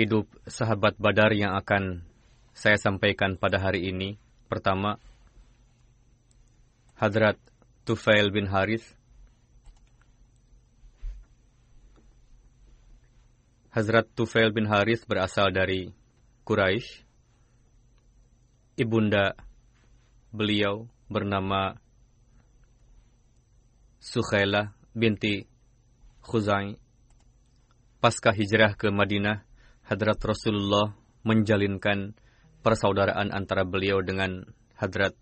Hidup sahabat Badar yang akan saya sampaikan pada hari ini. Pertama, Hadrat Tufail bin Haris. Hazrat Tufail bin Haris berasal dari Quraisy. Ibunda beliau bernama Sukhailah binti Khuzai. Pasca hijrah ke Madinah, Hadrat Rasulullah menjalinkan persaudaraan antara beliau dengan Hadrat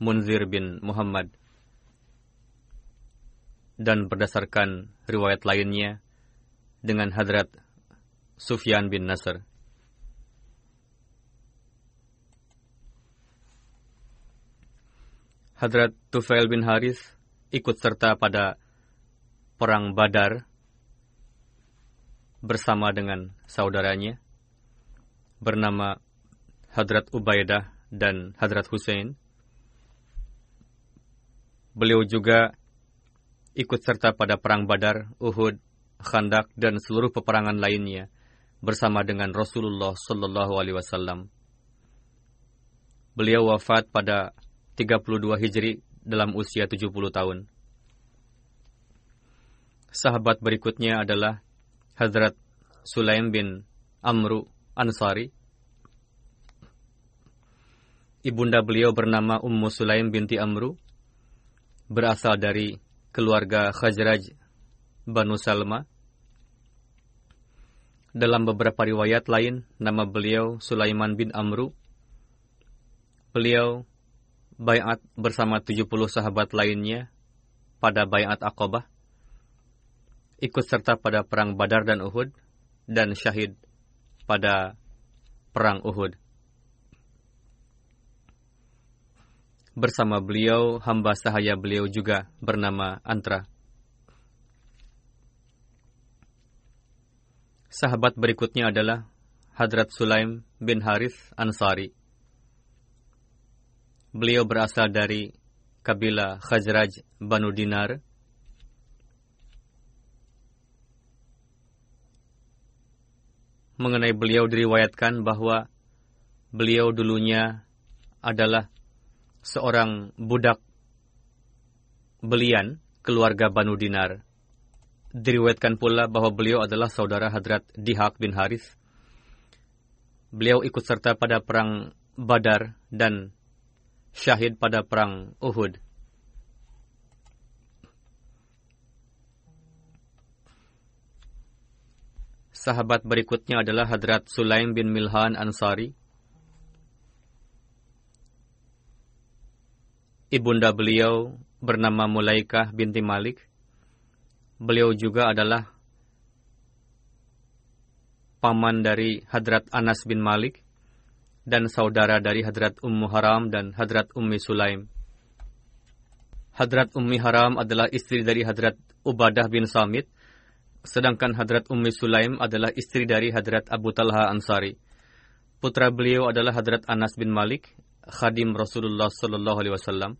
Munzir bin Muhammad. Dan berdasarkan riwayat lainnya dengan Hadrat Sufyan bin Nasr. Hadrat Tufail bin Haris ikut serta pada perang Badar bersama dengan saudaranya bernama Hadrat Ubaidah dan Hadrat Hussein. Beliau juga ikut serta pada perang Badar, Uhud, Khandak dan seluruh peperangan lainnya bersama dengan Rasulullah Sallallahu Alaihi Wasallam. Beliau wafat pada 32 Hijri dalam usia 70 tahun. Sahabat berikutnya adalah Hadrat Sulaim bin Amru Ansari. Ibunda beliau bernama Ummu Sulaim binti Amru, berasal dari keluarga Khazraj Banu Salma. Dalam beberapa riwayat lain, nama beliau Sulaiman bin Amru. Beliau bayat bersama 70 sahabat lainnya pada bayat Aqabah ikut serta pada perang Badar dan Uhud, dan syahid pada perang Uhud. Bersama beliau, hamba sahaya beliau juga bernama Antra. Sahabat berikutnya adalah Hadrat Sulaim bin Haris Ansari. Beliau berasal dari kabilah Khazraj Banu Dinar, mengenai beliau diriwayatkan bahwa beliau dulunya adalah seorang budak belian keluarga Banu Dinar. Diriwayatkan pula bahwa beliau adalah saudara Hadrat Dihak bin Haris. Beliau ikut serta pada perang Badar dan syahid pada perang Uhud. Sahabat berikutnya adalah Hadrat Sulaim bin Milhan Ansari. Ibunda beliau bernama Mulaikah binti Malik. Beliau juga adalah paman dari Hadrat Anas bin Malik dan saudara dari Hadrat Ummu Haram dan Hadrat Ummi Sulaim. Hadrat Ummi Haram adalah istri dari Hadrat Ubadah bin Samit, sedangkan Hadrat Ummi Sulaim adalah istri dari Hadrat Abu Talha Ansari. Putra beliau adalah Hadrat Anas bin Malik, khadim Rasulullah Sallallahu Alaihi Wasallam.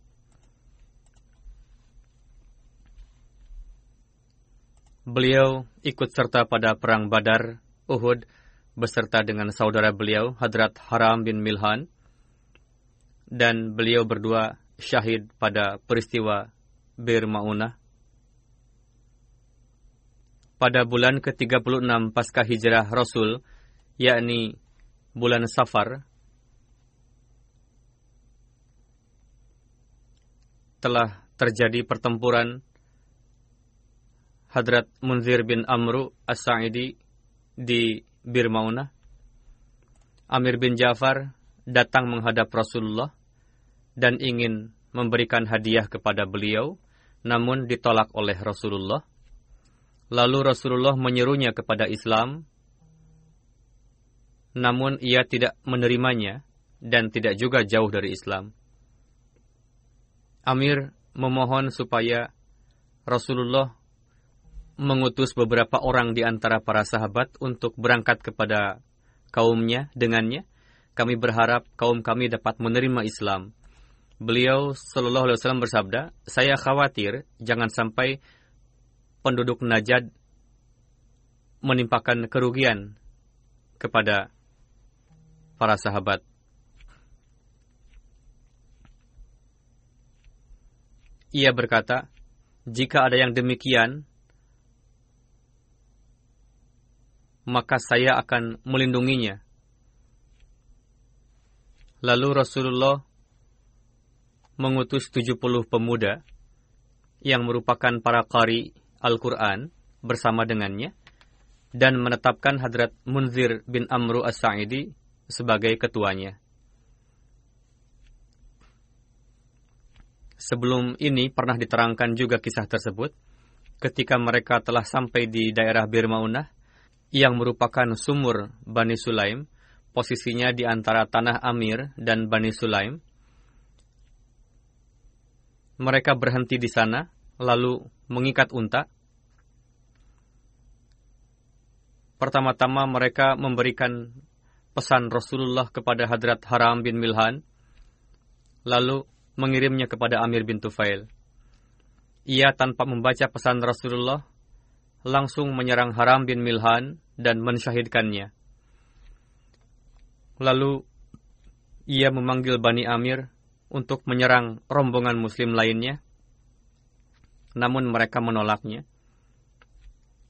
Beliau ikut serta pada perang Badar, Uhud, beserta dengan saudara beliau, Hadrat Haram bin Milhan, dan beliau berdua syahid pada peristiwa Bir Maunah. Pada bulan ke-36 pasca hijrah Rasul, yakni bulan Safar, telah terjadi pertempuran Hadrat Munzir bin Amru As-Sa'idi di Birmauna. Amir bin Ja'far datang menghadap Rasulullah dan ingin memberikan hadiah kepada beliau, namun ditolak oleh Rasulullah. Lalu Rasulullah menyerunya kepada Islam, namun ia tidak menerimanya dan tidak juga jauh dari Islam. Amir memohon supaya Rasulullah mengutus beberapa orang di antara para sahabat untuk berangkat kepada kaumnya dengannya. Kami berharap kaum kami dapat menerima Islam. Beliau Shallallahu Alaihi Wasallam bersabda, saya khawatir jangan sampai penduduk Najd menimpakan kerugian kepada para sahabat. Ia berkata, jika ada yang demikian, maka saya akan melindunginya. Lalu Rasulullah mengutus 70 pemuda yang merupakan para qari Al-Quran bersama dengannya dan menetapkan Hadrat Munzir bin Amru As-Sa'idi sebagai ketuanya. Sebelum ini pernah diterangkan juga kisah tersebut ketika mereka telah sampai di daerah Birmaunah yang merupakan sumur Bani Sulaim, posisinya di antara tanah Amir dan Bani Sulaim. Mereka berhenti di sana, lalu mengikat unta. Pertama-tama mereka memberikan pesan Rasulullah kepada Hadrat Haram bin Milhan, lalu mengirimnya kepada Amir bin Tufail. Ia tanpa membaca pesan Rasulullah langsung menyerang Haram bin Milhan dan mensyahidkannya. Lalu ia memanggil Bani Amir untuk menyerang rombongan muslim lainnya, namun mereka menolaknya.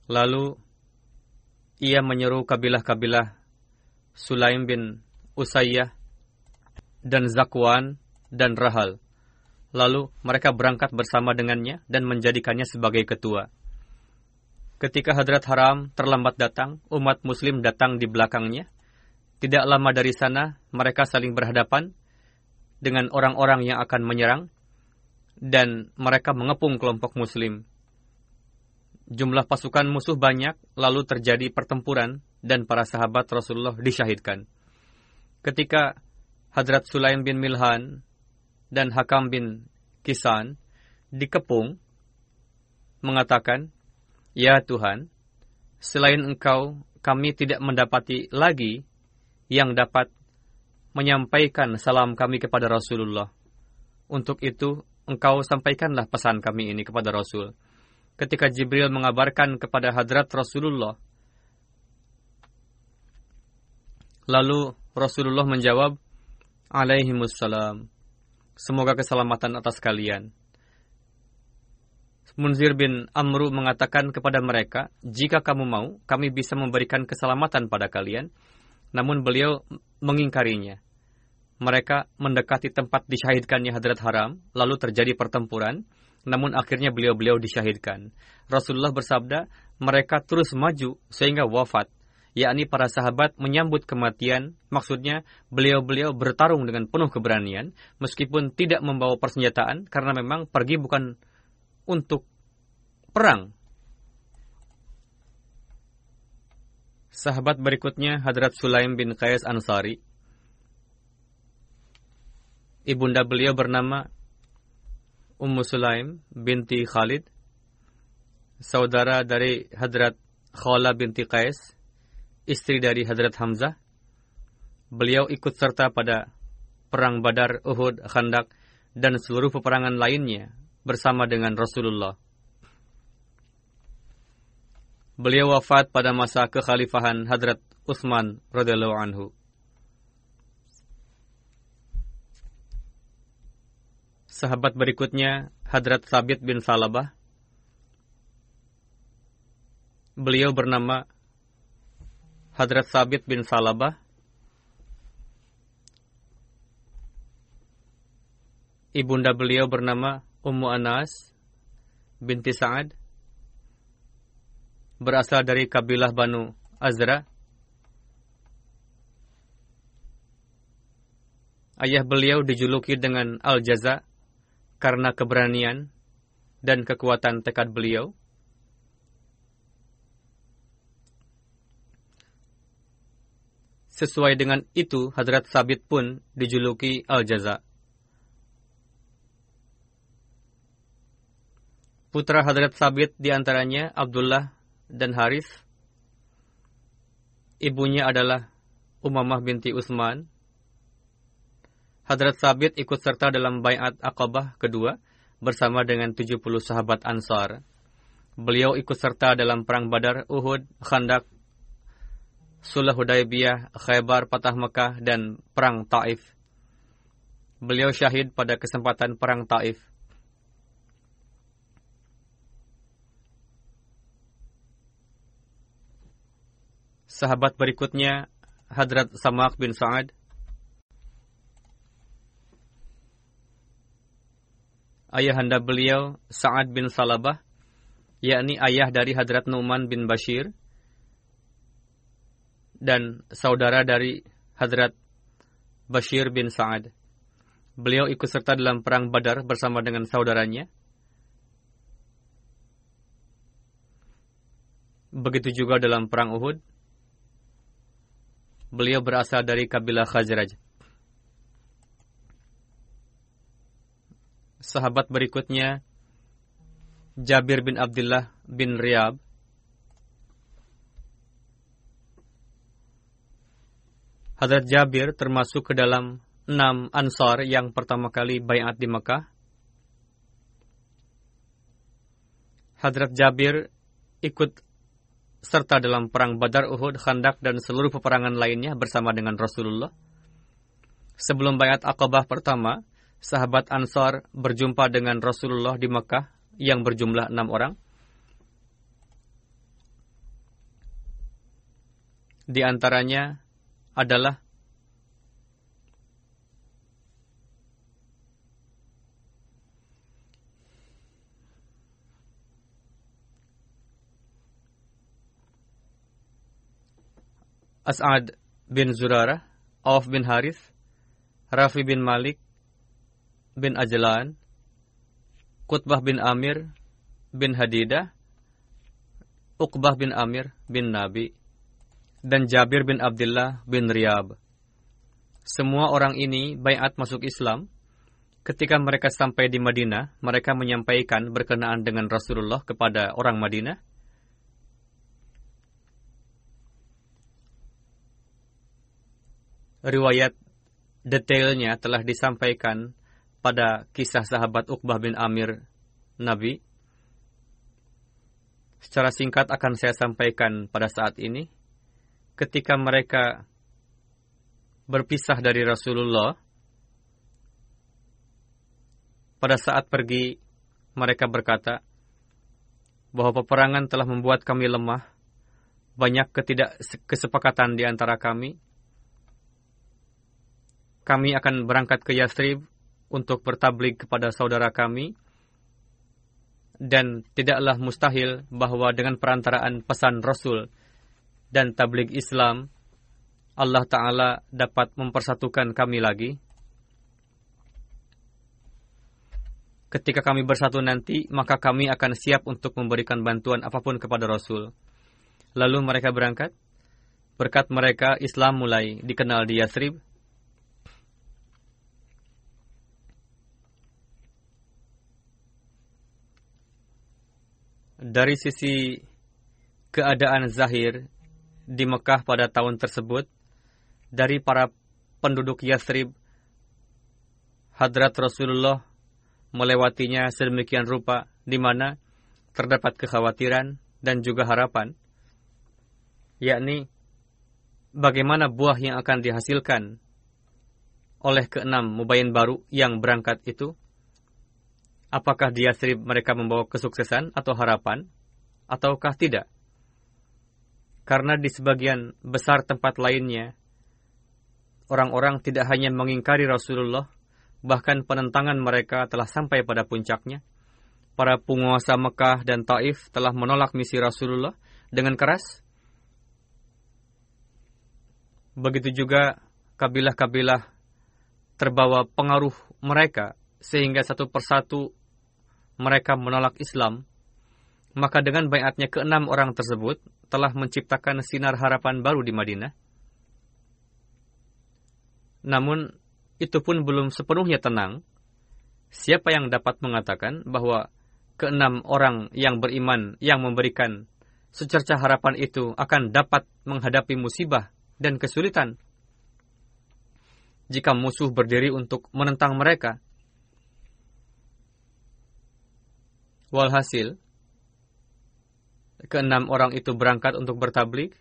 Lalu ia menyeru kabilah-kabilah Sulaim bin Usayyah dan Zakwan dan Rahal. Lalu mereka berangkat bersama dengannya dan menjadikannya sebagai ketua. Ketika Hadrat Haram terlambat datang, umat muslim datang di belakangnya. Tidak lama dari sana, mereka saling berhadapan dengan orang-orang yang akan menyerang, dan mereka mengepung kelompok muslim. Jumlah pasukan musuh banyak, lalu terjadi pertempuran, dan para sahabat Rasulullah disyahidkan. Ketika Hadrat Sulaim bin Milhan dan Hakam bin Kisan dikepung, mengatakan, Ya Tuhan, selain Engkau, kami tidak mendapati lagi yang dapat menyampaikan salam kami kepada Rasulullah. Untuk itu, Engkau sampaikanlah pesan kami ini kepada Rasul. Ketika Jibril mengabarkan kepada hadrat Rasulullah, lalu Rasulullah menjawab, Alaihimussalam, semoga keselamatan atas kalian. Munzir bin Amru mengatakan kepada mereka, jika kamu mau, kami bisa memberikan keselamatan pada kalian. Namun beliau mengingkarinya mereka mendekati tempat disyahidkannya Hadrat Haram, lalu terjadi pertempuran, namun akhirnya beliau-beliau disyahidkan. Rasulullah bersabda, mereka terus maju sehingga wafat, yakni para sahabat menyambut kematian, maksudnya beliau-beliau bertarung dengan penuh keberanian, meskipun tidak membawa persenjataan, karena memang pergi bukan untuk perang. Sahabat berikutnya Hadrat Sulaim bin Qais Ansari Ibunda beliau bernama Ummu Sulaim binti Khalid, saudara dari Hadrat Khawla binti Qais, istri dari Hadrat Hamzah. Beliau ikut serta pada perang Badar, Uhud, Khandak, dan seluruh peperangan lainnya bersama dengan Rasulullah. Beliau wafat pada masa kekhalifahan Hadrat Utsman radhiyallahu anhu. Sahabat berikutnya Hadrat Sabit bin Salabah. Beliau bernama Hadrat Sabit bin Salabah. Ibunda beliau bernama Ummu Anas binti Sa'ad. Berasal dari kabilah Banu Azra. Ayah beliau dijuluki dengan Al-Jaza karena keberanian dan kekuatan tekad beliau. Sesuai dengan itu, Hadrat Sabit pun dijuluki Al-Jaza. Putra Hadrat Sabit di antaranya Abdullah dan Haris. Ibunya adalah Umamah binti Utsman Hadrat Sabit ikut serta dalam bayat Aqabah kedua bersama dengan 70 sahabat Ansar. Beliau ikut serta dalam perang Badar, Uhud, Khandak, Sulah Hudaybiyah, Khaybar, Patah Mekah, dan perang Taif. Beliau syahid pada kesempatan perang Taif. Sahabat berikutnya Hadrat Samak bin Sa'ad ayahanda beliau Sa'ad bin Salabah, yakni ayah dari Hadrat Nu'man bin Bashir, dan saudara dari Hadrat Bashir bin Sa'ad. Beliau ikut serta dalam perang Badar bersama dengan saudaranya. Begitu juga dalam perang Uhud. Beliau berasal dari kabilah Khazraj. Sahabat berikutnya Jabir bin Abdullah bin Riyab Hadrat Jabir termasuk ke dalam enam ansar yang pertama kali bayat di Mekah. Hadrat Jabir ikut serta dalam perang Badar, Uhud, Khandak, dan seluruh peperangan lainnya bersama dengan Rasulullah. Sebelum bayat Aqabah pertama, sahabat Ansar berjumpa dengan Rasulullah di Mekah yang berjumlah enam orang. Di antaranya adalah As'ad bin Zurarah, Auf bin Harith, Rafi bin Malik, bin Ajlan, Qutbah bin Amir bin Hadidah, Uqbah bin Amir bin Nabi, dan Jabir bin Abdullah bin Riyab. Semua orang ini bayat masuk Islam. Ketika mereka sampai di Madinah, mereka menyampaikan berkenaan dengan Rasulullah kepada orang Madinah. Riwayat detailnya telah disampaikan pada kisah sahabat Uqbah bin Amir Nabi. Secara singkat akan saya sampaikan pada saat ini. Ketika mereka berpisah dari Rasulullah, pada saat pergi mereka berkata bahwa peperangan telah membuat kami lemah, banyak ketidakkesepakatan di antara kami. Kami akan berangkat ke Yathrib untuk bertablik kepada saudara kami dan tidaklah mustahil bahwa dengan perantaraan pesan Rasul dan tablik Islam Allah Ta'ala dapat mempersatukan kami lagi. Ketika kami bersatu nanti, maka kami akan siap untuk memberikan bantuan apa pun kepada Rasul. Lalu mereka berangkat. Berkat mereka, Islam mulai dikenal di Yasrib. Dari sisi keadaan zahir di Mekah pada tahun tersebut, dari para penduduk Yasrib, Hadrat Rasulullah melewatinya sedemikian rupa di mana terdapat kekhawatiran dan juga harapan, yakni bagaimana buah yang akan dihasilkan oleh keenam mubayin baru yang berangkat itu, apakah di Yasrib mereka membawa kesuksesan atau harapan, ataukah tidak? Karena di sebagian besar tempat lainnya, orang-orang tidak hanya mengingkari Rasulullah, bahkan penentangan mereka telah sampai pada puncaknya. Para penguasa Mekah dan Taif telah menolak misi Rasulullah dengan keras. Begitu juga kabilah-kabilah terbawa pengaruh mereka sehingga satu persatu mereka menolak Islam. Maka dengan bayatnya keenam orang tersebut telah menciptakan sinar harapan baru di Madinah. Namun itu pun belum sepenuhnya tenang, siapa yang dapat mengatakan bahwa keenam orang yang beriman yang memberikan secerca harapan itu akan dapat menghadapi musibah dan kesulitan jika musuh berdiri untuk menentang mereka. Walhasil, keenam orang itu berangkat untuk bertablik,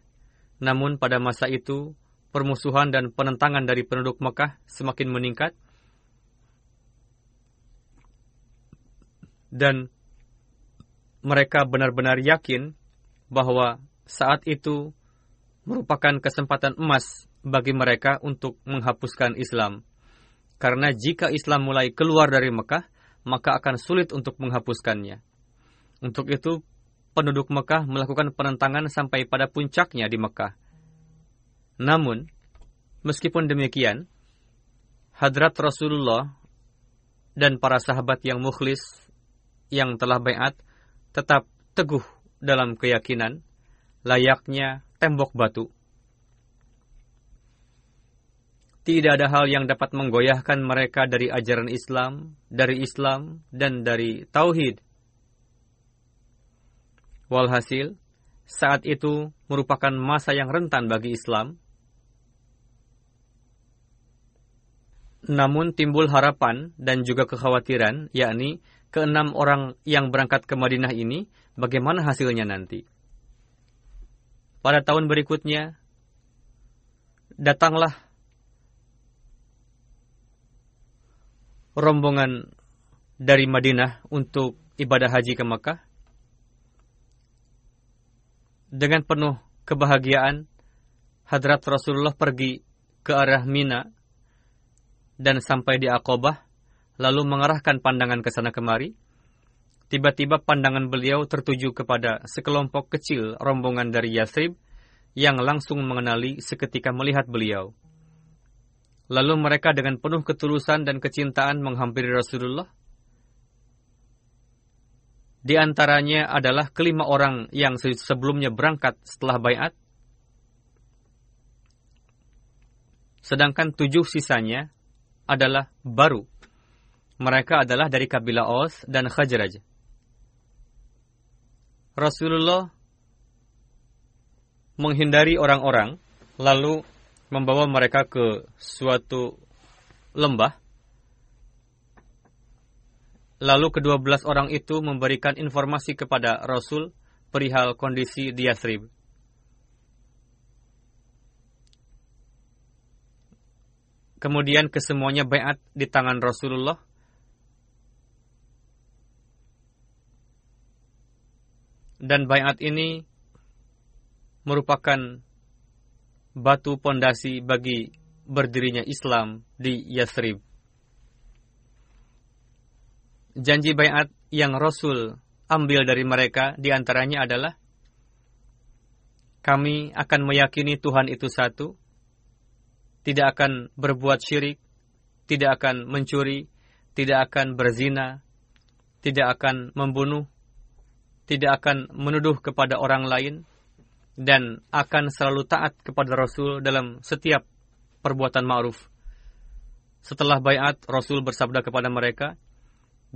namun pada masa itu permusuhan dan penentangan dari penduduk Mekah semakin meningkat. Dan mereka benar-benar yakin bahwa saat itu merupakan kesempatan emas bagi mereka untuk menghapuskan Islam. Karena jika Islam mulai keluar dari Mekah, maka akan sulit untuk menghapuskannya. Untuk itu, penduduk Mekah melakukan penentangan sampai pada puncaknya di Mekah. Namun, meskipun demikian, hadrat Rasulullah dan para sahabat yang mukhlis yang telah bayat tetap teguh dalam keyakinan layaknya tembok batu. Tidak ada hal yang dapat menggoyahkan mereka dari ajaran Islam, dari Islam, dan dari Tauhid. Walhasil, saat itu merupakan masa yang rentan bagi Islam, Namun timbul harapan dan juga kekhawatiran, yakni keenam orang yang berangkat ke Madinah ini, bagaimana hasilnya nanti. Pada tahun berikutnya, datanglah rombongan dari Madinah untuk ibadah haji ke Mekah. Dengan penuh kebahagiaan, Hadrat Rasulullah pergi ke arah Mina dan sampai di Aqobah, lalu mengarahkan pandangan ke sana kemari, tiba-tiba pandangan beliau tertuju kepada sekelompok kecil rombongan dari Yathrib yang langsung mengenali seketika melihat beliau. Lalu mereka dengan penuh ketulusan dan kecintaan menghampiri Rasulullah. Di antaranya adalah kelima orang yang sebelumnya berangkat setelah bayat. Sedangkan tujuh sisanya adalah baru. Mereka adalah dari kabilah Aus dan Khajraj. Rasulullah menghindari orang-orang, lalu membawa mereka ke suatu lembah. Lalu kedua belas orang itu memberikan informasi kepada Rasul perihal kondisi di Yathrib. kemudian kesemuanya bayat di tangan Rasulullah. Dan bayat ini merupakan batu pondasi bagi berdirinya Islam di Yathrib. Janji bayat yang Rasul ambil dari mereka di antaranya adalah kami akan meyakini Tuhan itu satu, tidak akan berbuat syirik, tidak akan mencuri, tidak akan berzina, tidak akan membunuh, tidak akan menuduh kepada orang lain, dan akan selalu taat kepada Rasul dalam setiap perbuatan ma'ruf. Setelah bayat, Rasul bersabda kepada mereka,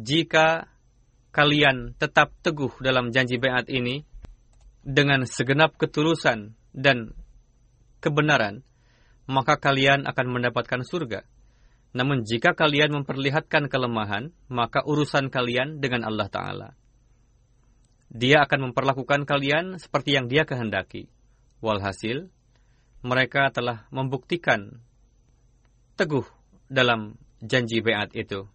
"Jika kalian tetap teguh dalam janji bayat ini dengan segenap ketulusan dan kebenaran, maka kalian akan mendapatkan surga. Namun jika kalian memperlihatkan kelemahan, maka urusan kalian dengan Allah Ta'ala. Dia akan memperlakukan kalian seperti yang dia kehendaki. Walhasil, mereka telah membuktikan teguh dalam janji beat itu.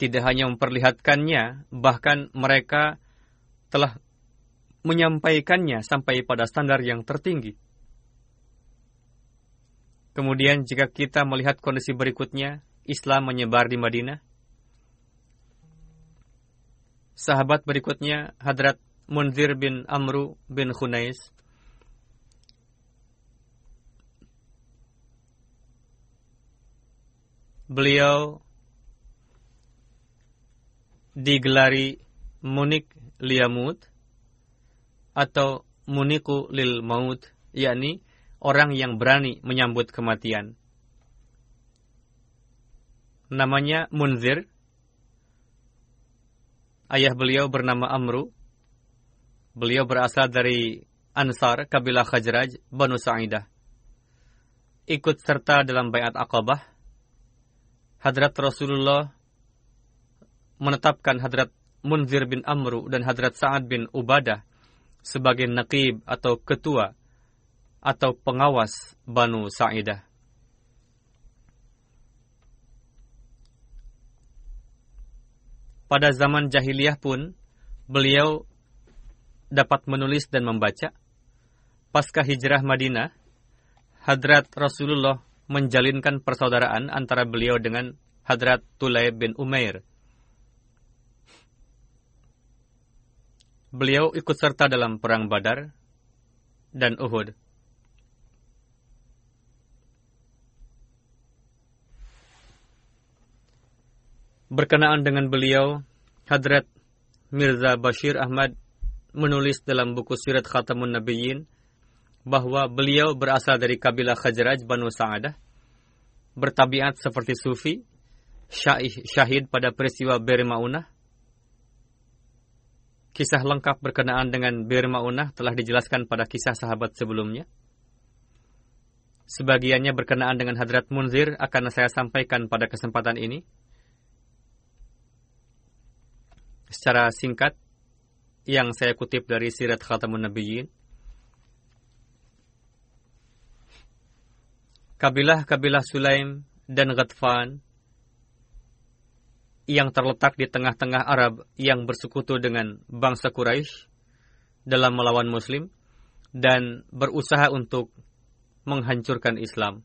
Tidak hanya memperlihatkannya, bahkan mereka telah menyampaikannya sampai pada standar yang tertinggi. Kemudian jika kita melihat kondisi berikutnya, Islam menyebar di Madinah, Sahabat berikutnya Hadrat Munzir bin Amru bin Khunais. Beliau digelari Munik Liamut atau Muniku Lil Maut, yakni orang yang berani menyambut kematian. Namanya Munzir Ayah beliau bernama Amru. Beliau berasal dari Ansar, kabilah Khajraj, Banu Sa'idah. Ikut serta dalam bayat Aqabah. Hadrat Rasulullah menetapkan Hadrat Munzir bin Amru dan Hadrat Sa'ad bin Ubadah sebagai nakib atau ketua atau pengawas Banu Sa'idah. Pada zaman jahiliyah pun beliau dapat menulis dan membaca. Pasca hijrah Madinah, Hadrat Rasulullah menjalinkan persaudaraan antara beliau dengan Hadrat Tulay bin Umair. Beliau ikut serta dalam perang Badar dan Uhud. Berkenaan dengan beliau, Hadrat Mirza Bashir Ahmad menulis dalam buku Sirat Khatamun Nabiyyin bahwa beliau berasal dari kabilah Khajraj Banu Sa'adah, bertabiat seperti sufi, syahid pada peristiwa Bir Maunah. Kisah lengkap berkenaan dengan Bir Maunah telah dijelaskan pada kisah sahabat sebelumnya. Sebagiannya berkenaan dengan Hadrat Munzir akan saya sampaikan pada kesempatan ini. Secara singkat yang saya kutip dari Sirat Khatamun Nabiyyin. Kabilah-kabilah Sulaim dan Ghatfan yang terletak di tengah-tengah Arab yang bersekutu dengan bangsa Quraisy dalam melawan Muslim dan berusaha untuk menghancurkan Islam.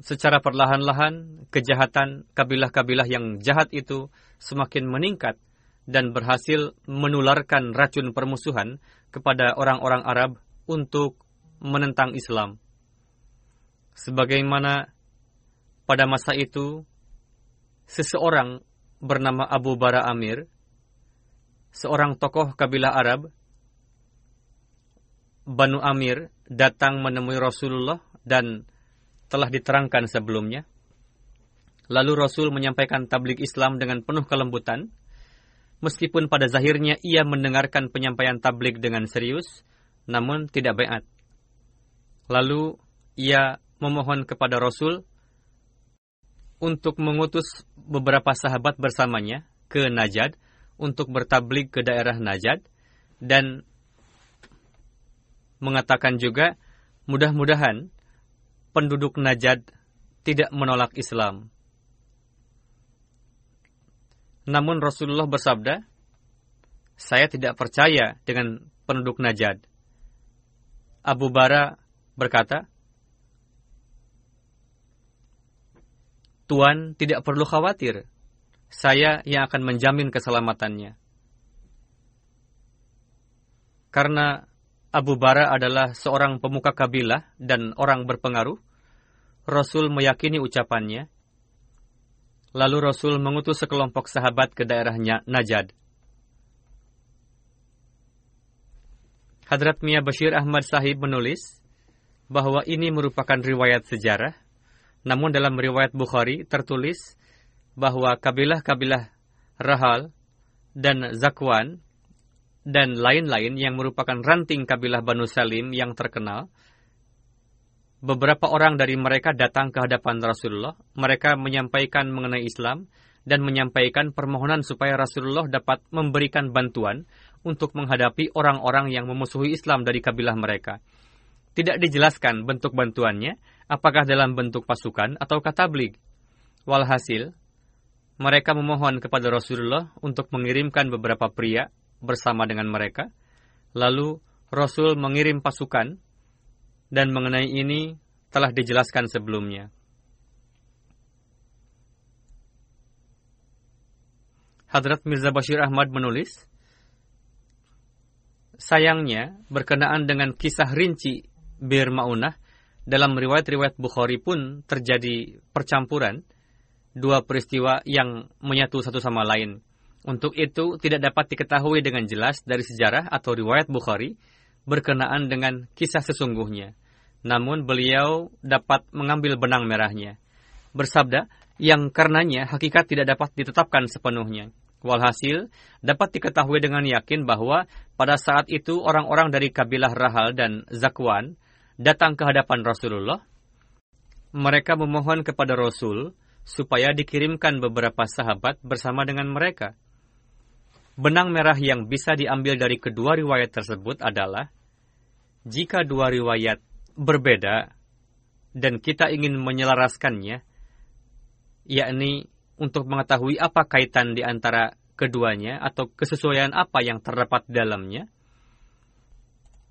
Secara perlahan-lahan kejahatan kabilah-kabilah yang jahat itu semakin meningkat dan berhasil menularkan racun permusuhan kepada orang-orang Arab untuk menentang Islam. Sebagaimana pada masa itu seseorang bernama Abu Bara Amir, seorang tokoh kabilah Arab, Banu Amir datang menemui Rasulullah dan telah diterangkan sebelumnya. Lalu Rasul menyampaikan tablik Islam dengan penuh kelembutan, meskipun pada zahirnya ia mendengarkan penyampaian tablik dengan serius, namun tidak bayat. Lalu ia memohon kepada Rasul untuk mengutus beberapa sahabat bersamanya ke Najad untuk bertablik ke daerah Najad dan mengatakan juga mudah-mudahan penduduk Najad tidak menolak Islam. Namun Rasulullah bersabda, saya tidak percaya dengan penduduk Najad. Abu Bara berkata, Tuan tidak perlu khawatir, saya yang akan menjamin keselamatannya. Karena Abu Bara adalah seorang pemuka kabilah dan orang berpengaruh, Rasul meyakini ucapannya. Lalu Rasul mengutus sekelompok sahabat ke daerahnya Najad. Hadrat Mia Bashir Ahmad Sahib menulis bahwa ini merupakan riwayat sejarah, namun dalam riwayat Bukhari tertulis bahwa kabilah-kabilah Rahal dan Zakwan dan lain-lain yang merupakan ranting kabilah Banu Salim yang terkenal Beberapa orang dari mereka datang ke hadapan Rasulullah. Mereka menyampaikan mengenai Islam dan menyampaikan permohonan supaya Rasulullah dapat memberikan bantuan untuk menghadapi orang-orang yang memusuhi Islam dari kabilah mereka. Tidak dijelaskan bentuk bantuannya, apakah dalam bentuk pasukan atau katablik. Walhasil, mereka memohon kepada Rasulullah untuk mengirimkan beberapa pria bersama dengan mereka. Lalu Rasul mengirim pasukan dan mengenai ini telah dijelaskan sebelumnya. Hadrat Mirza Bashir Ahmad menulis, Sayangnya, berkenaan dengan kisah rinci Bir Ma'unah, dalam riwayat-riwayat Bukhari pun terjadi percampuran dua peristiwa yang menyatu satu sama lain. Untuk itu, tidak dapat diketahui dengan jelas dari sejarah atau riwayat Bukhari berkenaan dengan kisah sesungguhnya namun beliau dapat mengambil benang merahnya. Bersabda, yang karenanya hakikat tidak dapat ditetapkan sepenuhnya. Walhasil, dapat diketahui dengan yakin bahwa pada saat itu orang-orang dari kabilah Rahal dan Zakwan datang ke hadapan Rasulullah. Mereka memohon kepada Rasul supaya dikirimkan beberapa sahabat bersama dengan mereka. Benang merah yang bisa diambil dari kedua riwayat tersebut adalah jika dua riwayat berbeda dan kita ingin menyelaraskannya, yakni untuk mengetahui apa kaitan di antara keduanya atau kesesuaian apa yang terdapat dalamnya.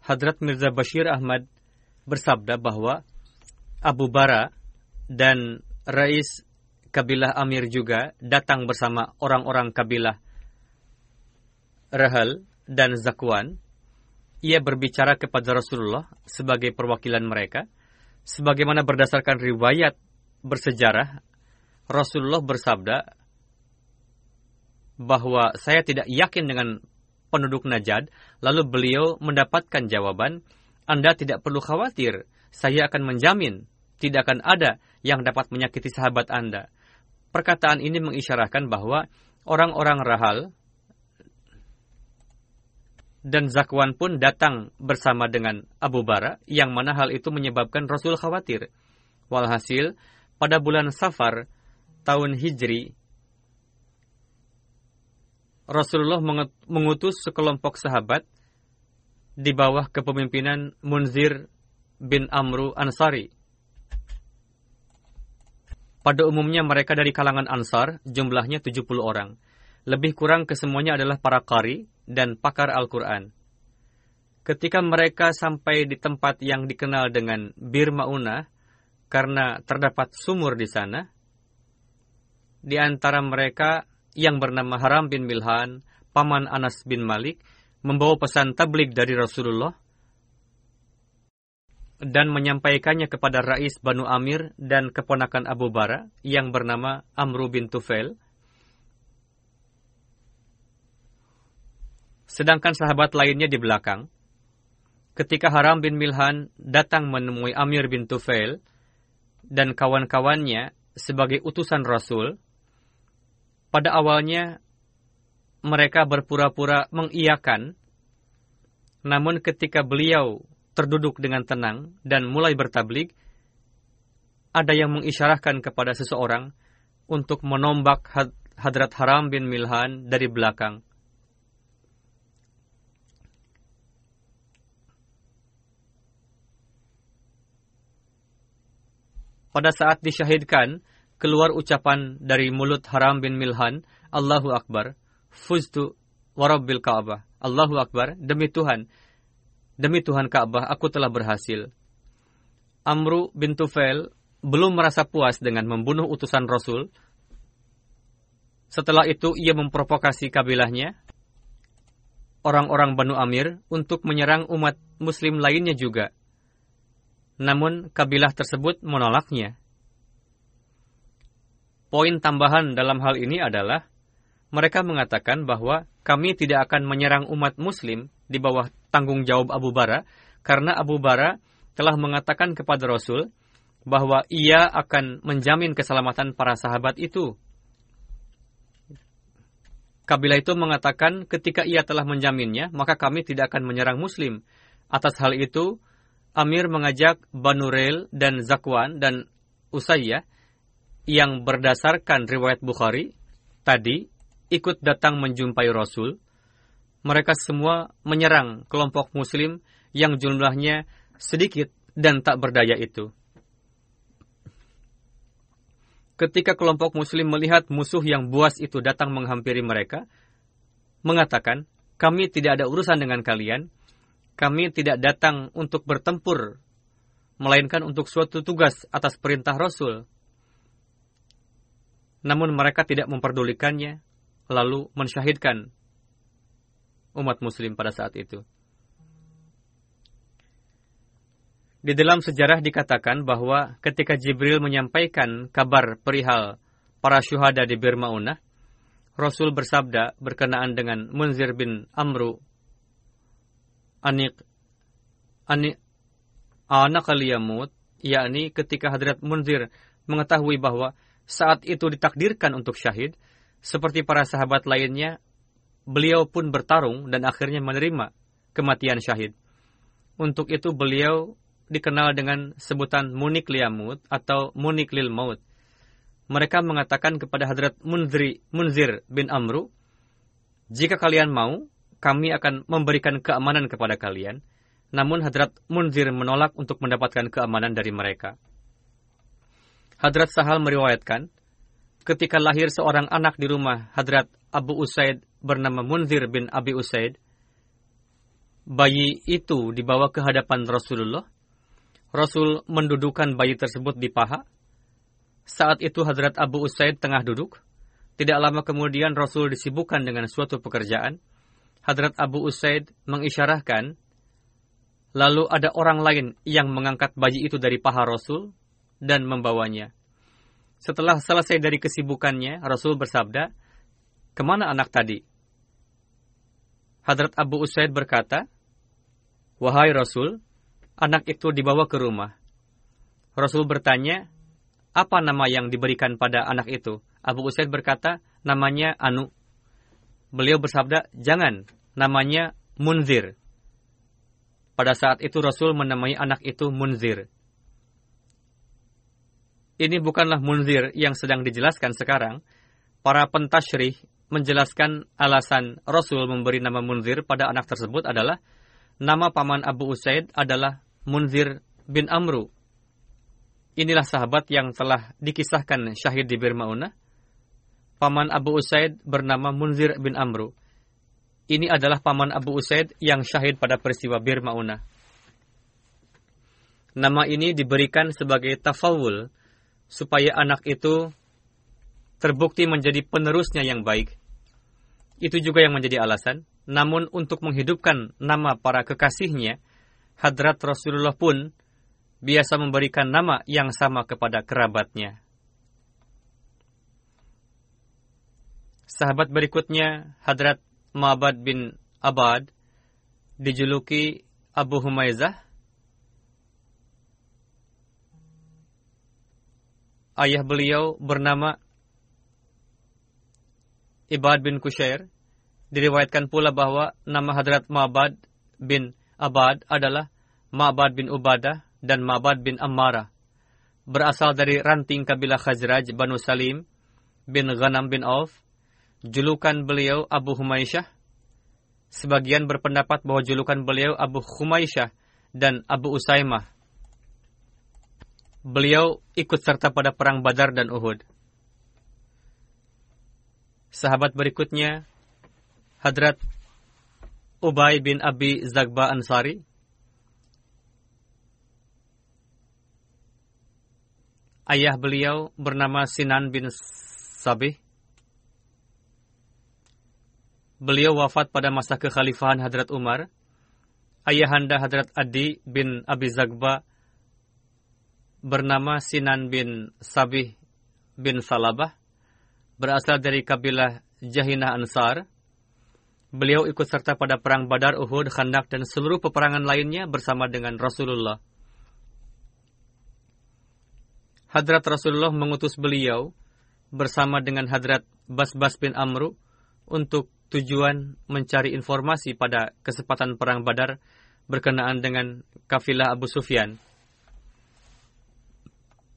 Hadrat Mirza Bashir Ahmad bersabda bahwa Abu Bara dan Rais kabilah Amir juga datang bersama orang-orang kabilah Rahal dan Zakwan ia berbicara kepada Rasulullah sebagai perwakilan mereka, sebagaimana berdasarkan riwayat bersejarah, Rasulullah bersabda bahwa saya tidak yakin dengan penduduk Najad, lalu beliau mendapatkan jawaban, Anda tidak perlu khawatir, saya akan menjamin tidak akan ada yang dapat menyakiti sahabat Anda. Perkataan ini mengisyaratkan bahwa orang-orang Rahal dan Zakwan pun datang bersama dengan Abu Bara, yang mana hal itu menyebabkan Rasul khawatir. Walhasil, pada bulan Safar tahun Hijri, Rasulullah mengutus sekelompok sahabat di bawah kepemimpinan Munzir bin Amru Ansari. Pada umumnya mereka dari kalangan Ansar, jumlahnya 70 orang. Lebih kurang kesemuanya adalah para kari, dan pakar Al-Quran. Ketika mereka sampai di tempat yang dikenal dengan Bir Mauna, karena terdapat sumur di sana, di antara mereka yang bernama Haram bin Milhan, paman Anas bin Malik, membawa pesan tablik dari Rasulullah dan menyampaikannya kepada Rais Banu Amir dan keponakan Abu Bara yang bernama Amru bin Tufail sedangkan sahabat lainnya di belakang. Ketika Haram bin Milhan datang menemui Amir bin Tufail dan kawan-kawannya sebagai utusan Rasul, pada awalnya mereka berpura-pura mengiyakan, namun ketika beliau terduduk dengan tenang dan mulai bertablik, ada yang mengisyarahkan kepada seseorang untuk menombak Hadrat Haram bin Milhan dari belakang. Pada saat disyahidkan, keluar ucapan dari mulut Haram bin Milhan, Allahu Akbar, fuztu warabbil Ka'bah. Allahu Akbar, demi Tuhan, demi Tuhan Ka'bah, aku telah berhasil. Amru bin Tufail belum merasa puas dengan membunuh utusan Rasul. Setelah itu ia memprovokasi kabilahnya, orang-orang Banu Amir, untuk menyerang umat muslim lainnya juga namun kabilah tersebut menolaknya. poin tambahan dalam hal ini adalah mereka mengatakan bahwa kami tidak akan menyerang umat muslim di bawah tanggung jawab Abu Bara karena Abu Bara telah mengatakan kepada Rasul bahwa ia akan menjamin keselamatan para sahabat itu. Kabilah itu mengatakan ketika ia telah menjaminnya, maka kami tidak akan menyerang muslim. Atas hal itu, Amir mengajak Banu Rail dan Zakwan dan Usayyah yang berdasarkan riwayat Bukhari tadi ikut datang menjumpai Rasul. Mereka semua menyerang kelompok muslim yang jumlahnya sedikit dan tak berdaya itu. Ketika kelompok muslim melihat musuh yang buas itu datang menghampiri mereka, mengatakan, kami tidak ada urusan dengan kalian, kami tidak datang untuk bertempur, melainkan untuk suatu tugas atas perintah Rasul. Namun mereka tidak memperdulikannya, lalu mensyahidkan umat muslim pada saat itu. Di dalam sejarah dikatakan bahwa ketika Jibril menyampaikan kabar perihal para syuhada di Birmaunah, Rasul bersabda berkenaan dengan Munzir bin Amru anik anik anak aliyamut, yakni ketika Hadrat Munzir mengetahui bahwa saat itu ditakdirkan untuk syahid, seperti para sahabat lainnya, beliau pun bertarung dan akhirnya menerima kematian syahid. Untuk itu beliau dikenal dengan sebutan Munik Liamut atau Munik Lil Maut. Mereka mengatakan kepada Hadrat Munzir bin Amru, jika kalian mau, kami akan memberikan keamanan kepada kalian. Namun Hadrat Munzir menolak untuk mendapatkan keamanan dari mereka. Hadrat Sahal meriwayatkan, ketika lahir seorang anak di rumah Hadrat Abu Usaid bernama Munzir bin Abi Usaid, bayi itu dibawa ke hadapan Rasulullah Rasul mendudukan bayi tersebut di paha. Saat itu Hadrat Abu Usaid tengah duduk. Tidak lama kemudian Rasul disibukkan dengan suatu pekerjaan. Hadrat Abu Usaid mengisyarahkan, lalu ada orang lain yang mengangkat bayi itu dari paha Rasul dan membawanya. Setelah selesai dari kesibukannya, Rasul bersabda, Ke mana anak tadi? Hadrat Abu Usaid berkata, Wahai Rasul, anak itu dibawa ke rumah. Rasul bertanya, apa nama yang diberikan pada anak itu? Abu Usaid berkata, namanya Anu. Beliau bersabda, jangan, namanya Munzir. Pada saat itu Rasul menamai anak itu Munzir. Ini bukanlah Munzir yang sedang dijelaskan sekarang. Para pentasyrih menjelaskan alasan Rasul memberi nama Munzir pada anak tersebut adalah nama paman Abu Usaid adalah Munzir bin Amru. Inilah sahabat yang telah dikisahkan syahid di Birmauna. Paman Abu Usaid bernama Munzir bin Amru. Ini adalah paman Abu Usaid yang syahid pada peristiwa Birmauna. Nama ini diberikan sebagai tafawul supaya anak itu terbukti menjadi penerusnya yang baik. Itu juga yang menjadi alasan. Namun untuk menghidupkan nama para kekasihnya, Hadrat Rasulullah pun biasa memberikan nama yang sama kepada kerabatnya. Sahabat berikutnya, Hadrat Ma'bad bin Abad, dijuluki Abu Humaizah. Ayah beliau bernama Ibad bin Kushair. Diriwayatkan pula bahwa nama Hadrat Ma'bad bin Abad adalah Ma'bad bin Ubadah dan Ma'bad bin Ammara. Berasal dari ranting kabilah Khazraj Banu Salim bin Ghanam bin Auf. Julukan beliau Abu Humaisyah. Sebagian berpendapat bahwa julukan beliau Abu Humaisyah dan Abu Usaimah. Beliau ikut serta pada perang Badar dan Uhud. Sahabat berikutnya, Hadrat Ubay bin Abi Zagba Ansari. Ayah beliau bernama Sinan bin Sabih. Beliau wafat pada masa kekhalifahan Hadrat Umar. Ayahanda Hadrat Adi bin Abi Zagba bernama Sinan bin Sabih bin Salabah. berasal dari kabilah Jahinah Ansar. Beliau ikut serta pada perang Badar, Uhud, Khandak, dan seluruh peperangan lainnya bersama dengan Rasulullah. Hadrat Rasulullah mengutus beliau bersama dengan Hadrat Bas-Bas bin Amru untuk tujuan mencari informasi pada kesempatan perang Badar berkenaan dengan kafilah Abu Sufyan.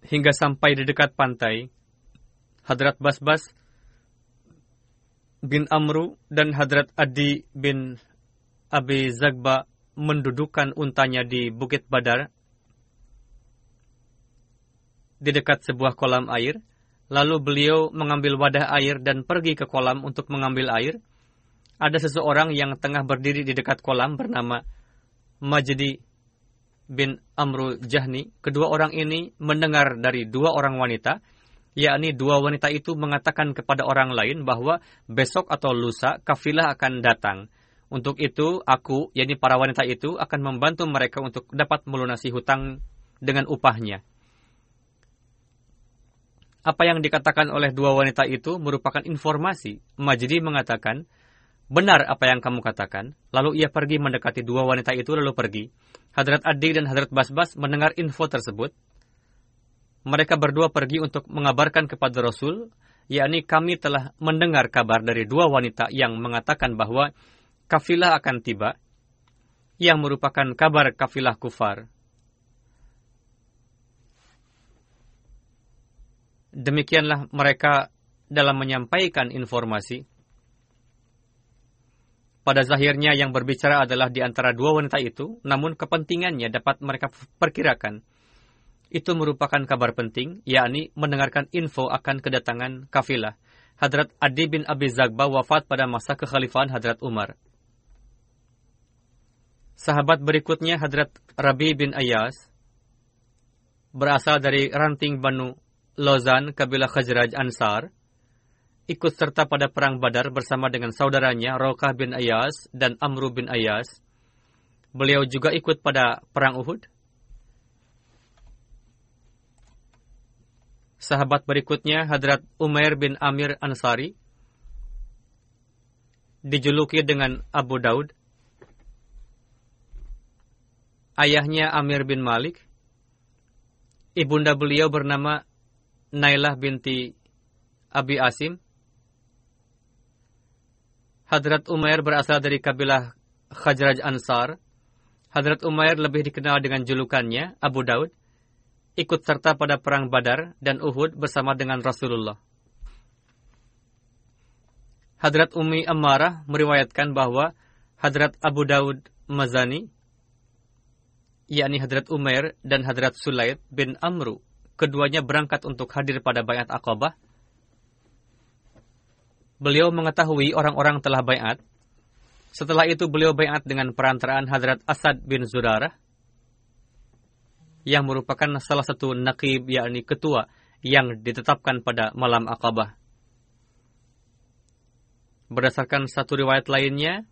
Hingga sampai di dekat pantai, Hadrat Bas-Bas bin Amru dan Hadrat Adi bin Abi Zagba mendudukan untanya di Bukit Badar di dekat sebuah kolam air. Lalu beliau mengambil wadah air dan pergi ke kolam untuk mengambil air. Ada seseorang yang tengah berdiri di dekat kolam bernama Majdi bin Amru Jahni. Kedua orang ini mendengar dari dua orang wanita yakni dua wanita itu mengatakan kepada orang lain bahwa besok atau lusa kafilah akan datang. Untuk itu, aku, yakni para wanita itu, akan membantu mereka untuk dapat melunasi hutang dengan upahnya. Apa yang dikatakan oleh dua wanita itu merupakan informasi. Majdi mengatakan, benar apa yang kamu katakan. Lalu ia pergi mendekati dua wanita itu lalu pergi. Hadrat Adi dan Hadrat Basbas mendengar info tersebut mereka berdua pergi untuk mengabarkan kepada Rasul, yakni kami telah mendengar kabar dari dua wanita yang mengatakan bahwa kafilah akan tiba, yang merupakan kabar kafilah kufar. Demikianlah mereka dalam menyampaikan informasi. Pada zahirnya yang berbicara adalah di antara dua wanita itu, namun kepentingannya dapat mereka perkirakan itu merupakan kabar penting, yakni mendengarkan info akan kedatangan kafilah. Hadrat Adi bin Abi Zagba wafat pada masa kekhalifahan Hadrat Umar. Sahabat berikutnya Hadrat Rabi bin Ayas berasal dari ranting Banu Lozan kabilah Khajraj Ansar ikut serta pada perang Badar bersama dengan saudaranya Rokah bin Ayas dan Amru bin Ayas. Beliau juga ikut pada perang Uhud Sahabat berikutnya Hadrat Umair bin Amir Ansari dijuluki dengan Abu Daud. Ayahnya Amir bin Malik. Ibunda beliau bernama Nailah binti Abi Asim. Hadrat Umair berasal dari kabilah Khajraj Ansar. Hadrat Umair lebih dikenal dengan julukannya Abu Daud ikut serta pada perang Badar dan Uhud bersama dengan Rasulullah. Hadrat Umi Ammarah meriwayatkan bahwa Hadrat Abu Daud Mazani, yakni Hadrat Umair dan Hadrat Sulaid bin Amru, keduanya berangkat untuk hadir pada bayat Aqabah. Beliau mengetahui orang-orang telah bayat. Setelah itu beliau bayat dengan perantaraan Hadrat Asad bin Zurarah yang merupakan salah satu nakib yakni ketua yang ditetapkan pada malam Aqabah. Berdasarkan satu riwayat lainnya,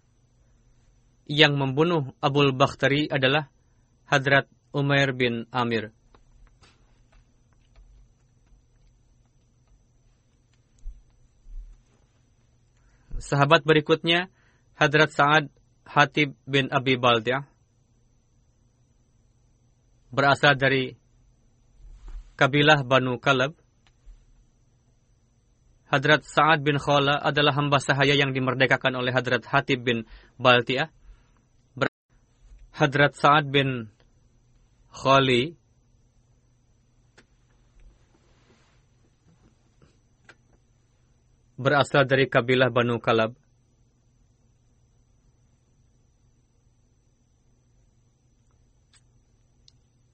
yang membunuh Abul Bakhtari adalah Hadrat Umair bin Amir. Sahabat berikutnya, Hadrat Sa'ad Hatib bin Abi Baldiah berasal dari kabilah Banu Kalab. Hadrat Sa'ad bin Khala adalah hamba sahaya yang dimerdekakan oleh Hadrat Hatib bin Baltiah. Hadrat Sa'ad bin Khali berasal dari kabilah Banu Kalab.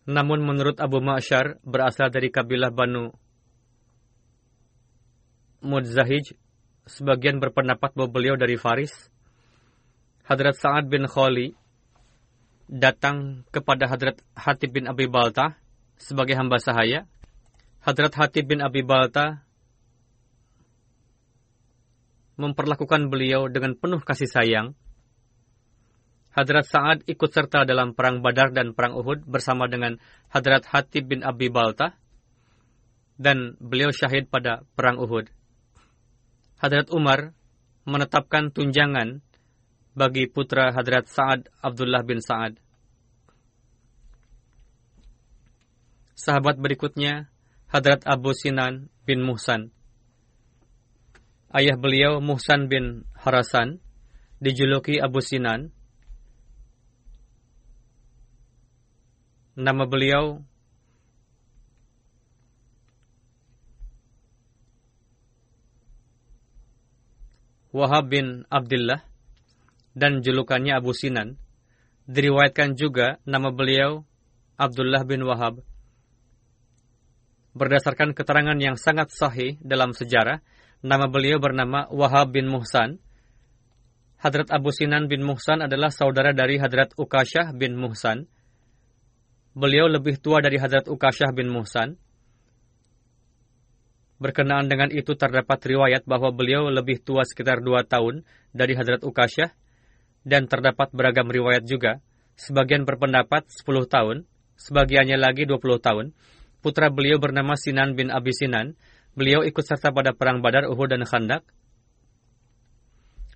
Namun menurut Abu Ma'syar berasal dari kabilah Banu Mudzahij, sebagian berpendapat bahwa beliau dari Faris. Hadrat Sa'ad bin Khali datang kepada Hadrat Hatib bin Abi Balta sebagai hamba sahaya. Hadrat Hatib bin Abi Balta memperlakukan beliau dengan penuh kasih sayang Hadrat Sa'ad ikut serta dalam Perang Badar dan Perang Uhud bersama dengan Hadrat Hatib bin Abi Balta dan beliau syahid pada Perang Uhud. Hadrat Umar menetapkan tunjangan bagi putra Hadrat Sa'ad Abdullah bin Sa'ad. Sahabat berikutnya, Hadrat Abu Sinan bin Muhsan. Ayah beliau Muhsan bin Harasan, dijuluki Abu Sinan. Nama beliau Wahab bin Abdullah dan julukannya Abu Sinan. Diriwayatkan juga nama beliau Abdullah bin Wahab. Berdasarkan keterangan yang sangat sahih dalam sejarah, nama beliau bernama Wahab bin Muhsan. Hadrat Abu Sinan bin Muhsan adalah saudara dari Hadrat Ukashah bin Muhsan. Beliau lebih tua dari Hadrat Ukashah bin Muhsan. Berkenaan dengan itu terdapat riwayat bahwa beliau lebih tua sekitar dua tahun dari Hadrat Ukasyah dan terdapat beragam riwayat juga. Sebagian berpendapat 10 tahun, sebagiannya lagi 20 tahun. Putra beliau bernama Sinan bin Abi Sinan. Beliau ikut serta pada perang Badar, Uhud, dan Khandak.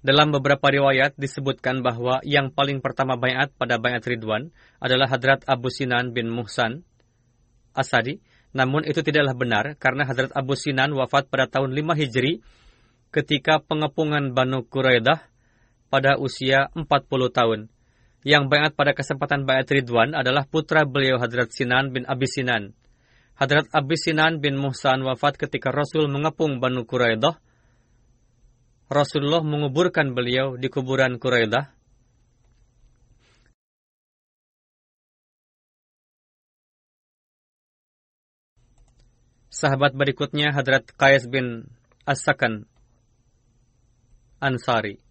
Dalam beberapa riwayat disebutkan bahwa yang paling pertama bayat pada bayat Ridwan adalah Hadrat Abu Sinan bin Muhsan Asadi namun itu tidaklah benar karena Hazrat Abu Sinan wafat pada tahun 5 Hijri ketika pengepungan Banu Quraidah pada usia 40 tahun. Yang bayat pada kesempatan bayat Ridwan adalah putra beliau Hadrat Sinan bin Abi Sinan. Hadrat Abi Sinan bin Muhsan wafat ketika Rasul mengepung Banu Quraidah. Rasulullah menguburkan beliau di kuburan Quraidah Sahabat berikutnya Hadrat Qais bin As-Sakan Ansari.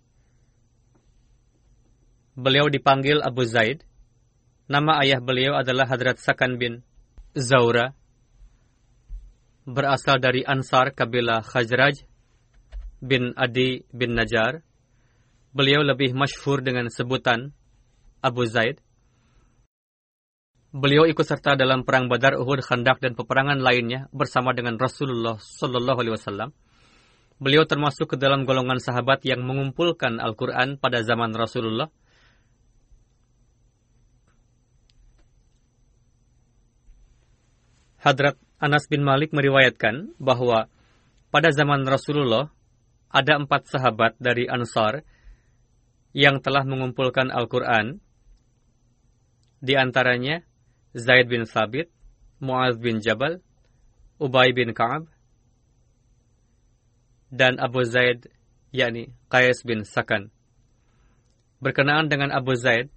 Beliau dipanggil Abu Zaid. Nama ayah beliau adalah Hadrat Sakan bin Zaura. Berasal dari Ansar kabilah Khajraj bin Adi bin Najar. Beliau lebih masyhur dengan sebutan Abu Zaid. Beliau ikut serta dalam perang Badar, Uhud, Khandak dan peperangan lainnya bersama dengan Rasulullah Sallallahu Alaihi Wasallam. Beliau termasuk ke dalam golongan sahabat yang mengumpulkan Al-Quran pada zaman Rasulullah. Hadrat Anas bin Malik meriwayatkan bahwa pada zaman Rasulullah ada empat sahabat dari Ansar yang telah mengumpulkan Al-Quran. Di antaranya Zaid bin Sabit, Muaz bin Jabal, Ubay bin Ka'ab, dan Abu Zaid, yakni Qais bin Sakan. Berkenaan dengan Abu Zaid,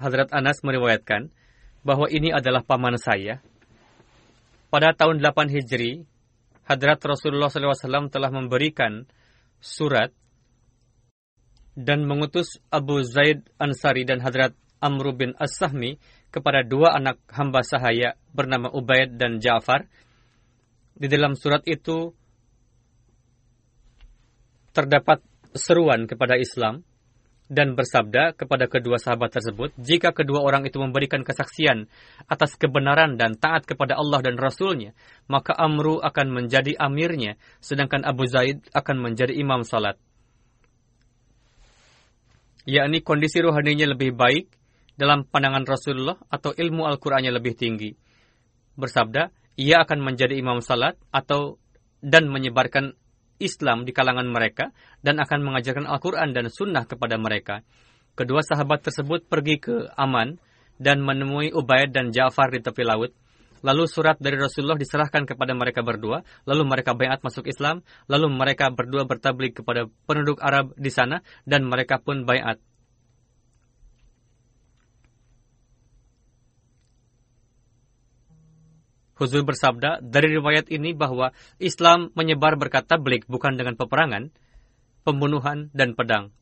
Hadrat Anas meriwayatkan bahwa ini adalah paman saya. Pada tahun 8 Hijri, Hadrat Rasulullah SAW telah memberikan surat dan mengutus Abu Zaid Ansari dan Hadrat Amru bin As-Sahmi kepada dua anak hamba sahaya bernama Ubaid dan Ja'far. Di dalam surat itu terdapat seruan kepada Islam dan bersabda kepada kedua sahabat tersebut, jika kedua orang itu memberikan kesaksian atas kebenaran dan taat kepada Allah dan Rasulnya, maka Amru akan menjadi amirnya, sedangkan Abu Zaid akan menjadi imam salat. Yakni kondisi rohaninya lebih baik dalam pandangan Rasulullah atau ilmu Al-Qur'annya lebih tinggi. Bersabda, ia akan menjadi imam salat atau dan menyebarkan Islam di kalangan mereka dan akan mengajarkan Al-Quran dan Sunnah kepada mereka. Kedua sahabat tersebut pergi ke Aman dan menemui Ubaid dan Ja'far di tepi laut. Lalu surat dari Rasulullah diserahkan kepada mereka berdua, lalu mereka bayat masuk Islam, lalu mereka berdua bertablik kepada penduduk Arab di sana, dan mereka pun bayat. Huzur bersabda dari riwayat ini bahwa Islam menyebar berkat tablik bukan dengan peperangan, pembunuhan, dan pedang.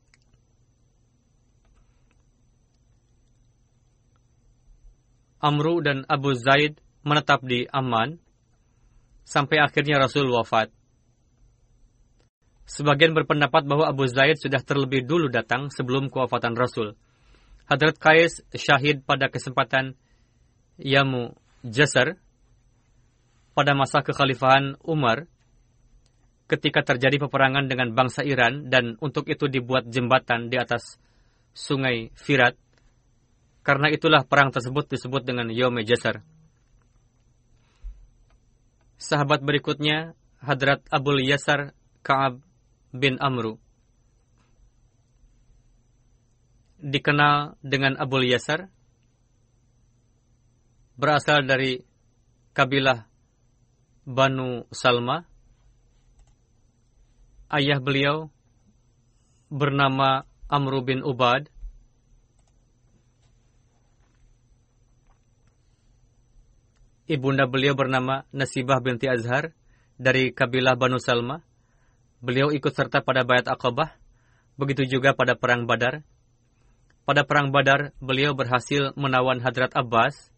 Amru dan Abu Zaid menetap di Amman sampai akhirnya Rasul wafat. Sebagian berpendapat bahwa Abu Zaid sudah terlebih dulu datang sebelum kewafatan Rasul. Hadrat Qais syahid pada kesempatan Yamu Jasar pada masa kekhalifahan Umar ketika terjadi peperangan dengan bangsa Iran dan untuk itu dibuat jembatan di atas sungai Firat. Karena itulah perang tersebut disebut dengan Yom Jasar. Sahabat berikutnya, Hadrat Abul Yasar Ka'ab bin Amru. Dikenal dengan Abul Yasar, berasal dari kabilah Banu Salma. Ayah beliau bernama Amru bin Ubad. Ibunda beliau bernama Nasibah binti Azhar dari kabilah Banu Salma. Beliau ikut serta pada Bayat Aqabah, begitu juga pada Perang Badar. Pada Perang Badar, beliau berhasil menawan Hadrat Abbas.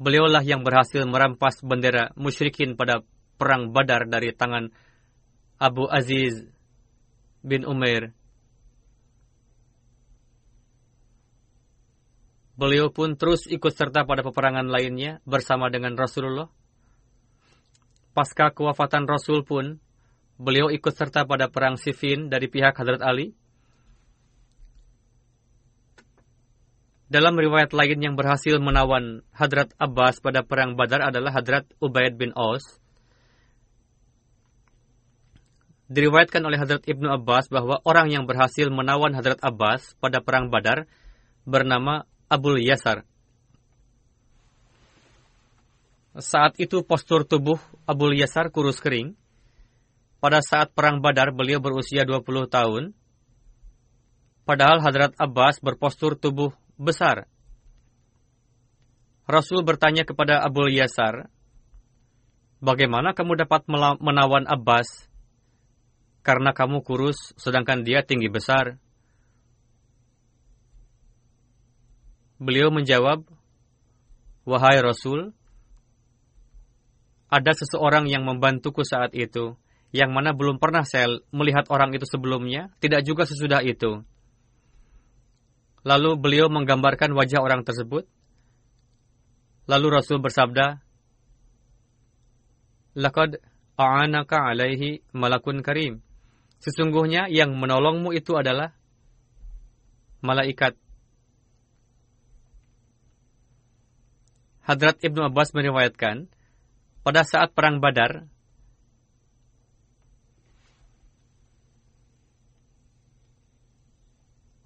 Beliaulah yang berhasil merampas bendera musyrikin pada Perang Badar dari tangan Abu Aziz bin Umair. Beliau pun terus ikut serta pada peperangan lainnya bersama dengan Rasulullah pasca kewafatan Rasul pun, beliau ikut serta pada perang Siffin dari pihak Hadrat Ali. Dalam riwayat lain yang berhasil menawan Hadrat Abbas pada perang Badar adalah Hadrat Ubaid bin Aus. Diriwayatkan oleh Hadrat Ibnu Abbas bahwa orang yang berhasil menawan Hadrat Abbas pada perang Badar bernama Abul Yasar. Saat itu postur tubuh Abul Yasar kurus kering. Pada saat perang Badar beliau berusia 20 tahun. Padahal Hadrat Abbas berpostur tubuh besar. Rasul bertanya kepada Abul Yasar, Bagaimana kamu dapat menawan Abbas? Karena kamu kurus, sedangkan dia tinggi besar. Beliau menjawab, Wahai Rasul, ada seseorang yang membantuku saat itu, yang mana belum pernah saya melihat orang itu sebelumnya, tidak juga sesudah itu. Lalu beliau menggambarkan wajah orang tersebut. Lalu Rasul bersabda, Laqad a'anaka alaihi malakun karim. Sesungguhnya yang menolongmu itu adalah malaikat. Hadrat Ibnu Abbas meriwayatkan, pada saat perang Badar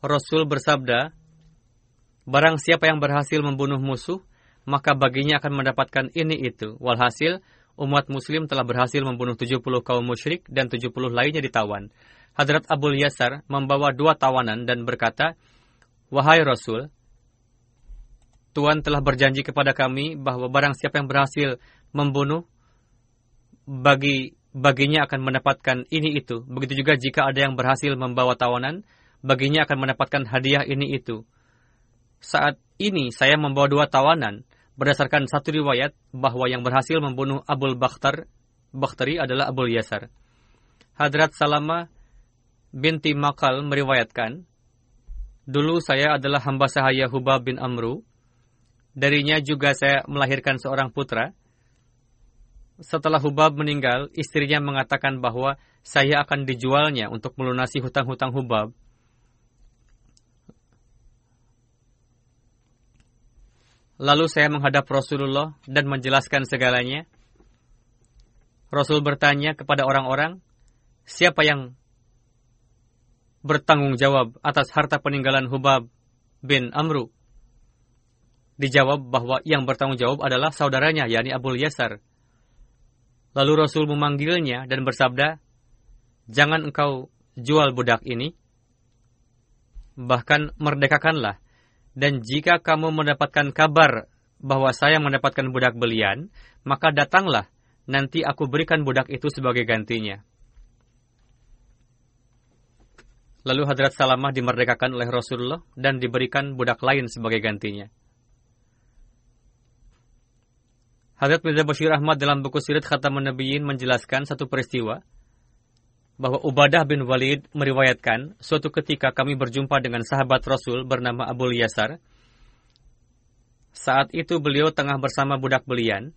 Rasul bersabda, Barang siapa yang berhasil membunuh musuh, maka baginya akan mendapatkan ini itu. Walhasil, umat muslim telah berhasil membunuh 70 kaum musyrik dan 70 lainnya ditawan. Hadrat Abul Yasar membawa dua tawanan dan berkata, Wahai Rasul, Tuhan telah berjanji kepada kami bahwa barang siapa yang berhasil membunuh, bagi baginya akan mendapatkan ini itu. Begitu juga jika ada yang berhasil membawa tawanan, baginya akan mendapatkan hadiah ini itu. Saat ini saya membawa dua tawanan, berdasarkan satu riwayat bahwa yang berhasil membunuh Abul Bakhtar, Bakhtari adalah Abul Yasar. Hadrat Salama binti Makal meriwayatkan, Dulu saya adalah hamba sahaya Hubab bin Amru. Darinya juga saya melahirkan seorang putra setelah Hubab meninggal, istrinya mengatakan bahwa saya akan dijualnya untuk melunasi hutang-hutang Hubab. Lalu saya menghadap Rasulullah dan menjelaskan segalanya. Rasul bertanya kepada orang-orang, siapa yang bertanggung jawab atas harta peninggalan Hubab bin Amru? Dijawab bahwa yang bertanggung jawab adalah saudaranya, yakni Abu Yasar. Lalu Rasul memanggilnya dan bersabda, Jangan engkau jual budak ini, bahkan merdekakanlah. Dan jika kamu mendapatkan kabar bahwa saya mendapatkan budak belian, maka datanglah, nanti aku berikan budak itu sebagai gantinya. Lalu Hadrat Salamah dimerdekakan oleh Rasulullah dan diberikan budak lain sebagai gantinya. Hadrat Mirza Bashir Ahmad dalam buku Sirat Khatamun Nabiyyin menjelaskan satu peristiwa bahwa Ubadah bin Walid meriwayatkan suatu ketika kami berjumpa dengan sahabat Rasul bernama Abu Yasar. Saat itu beliau tengah bersama budak belian.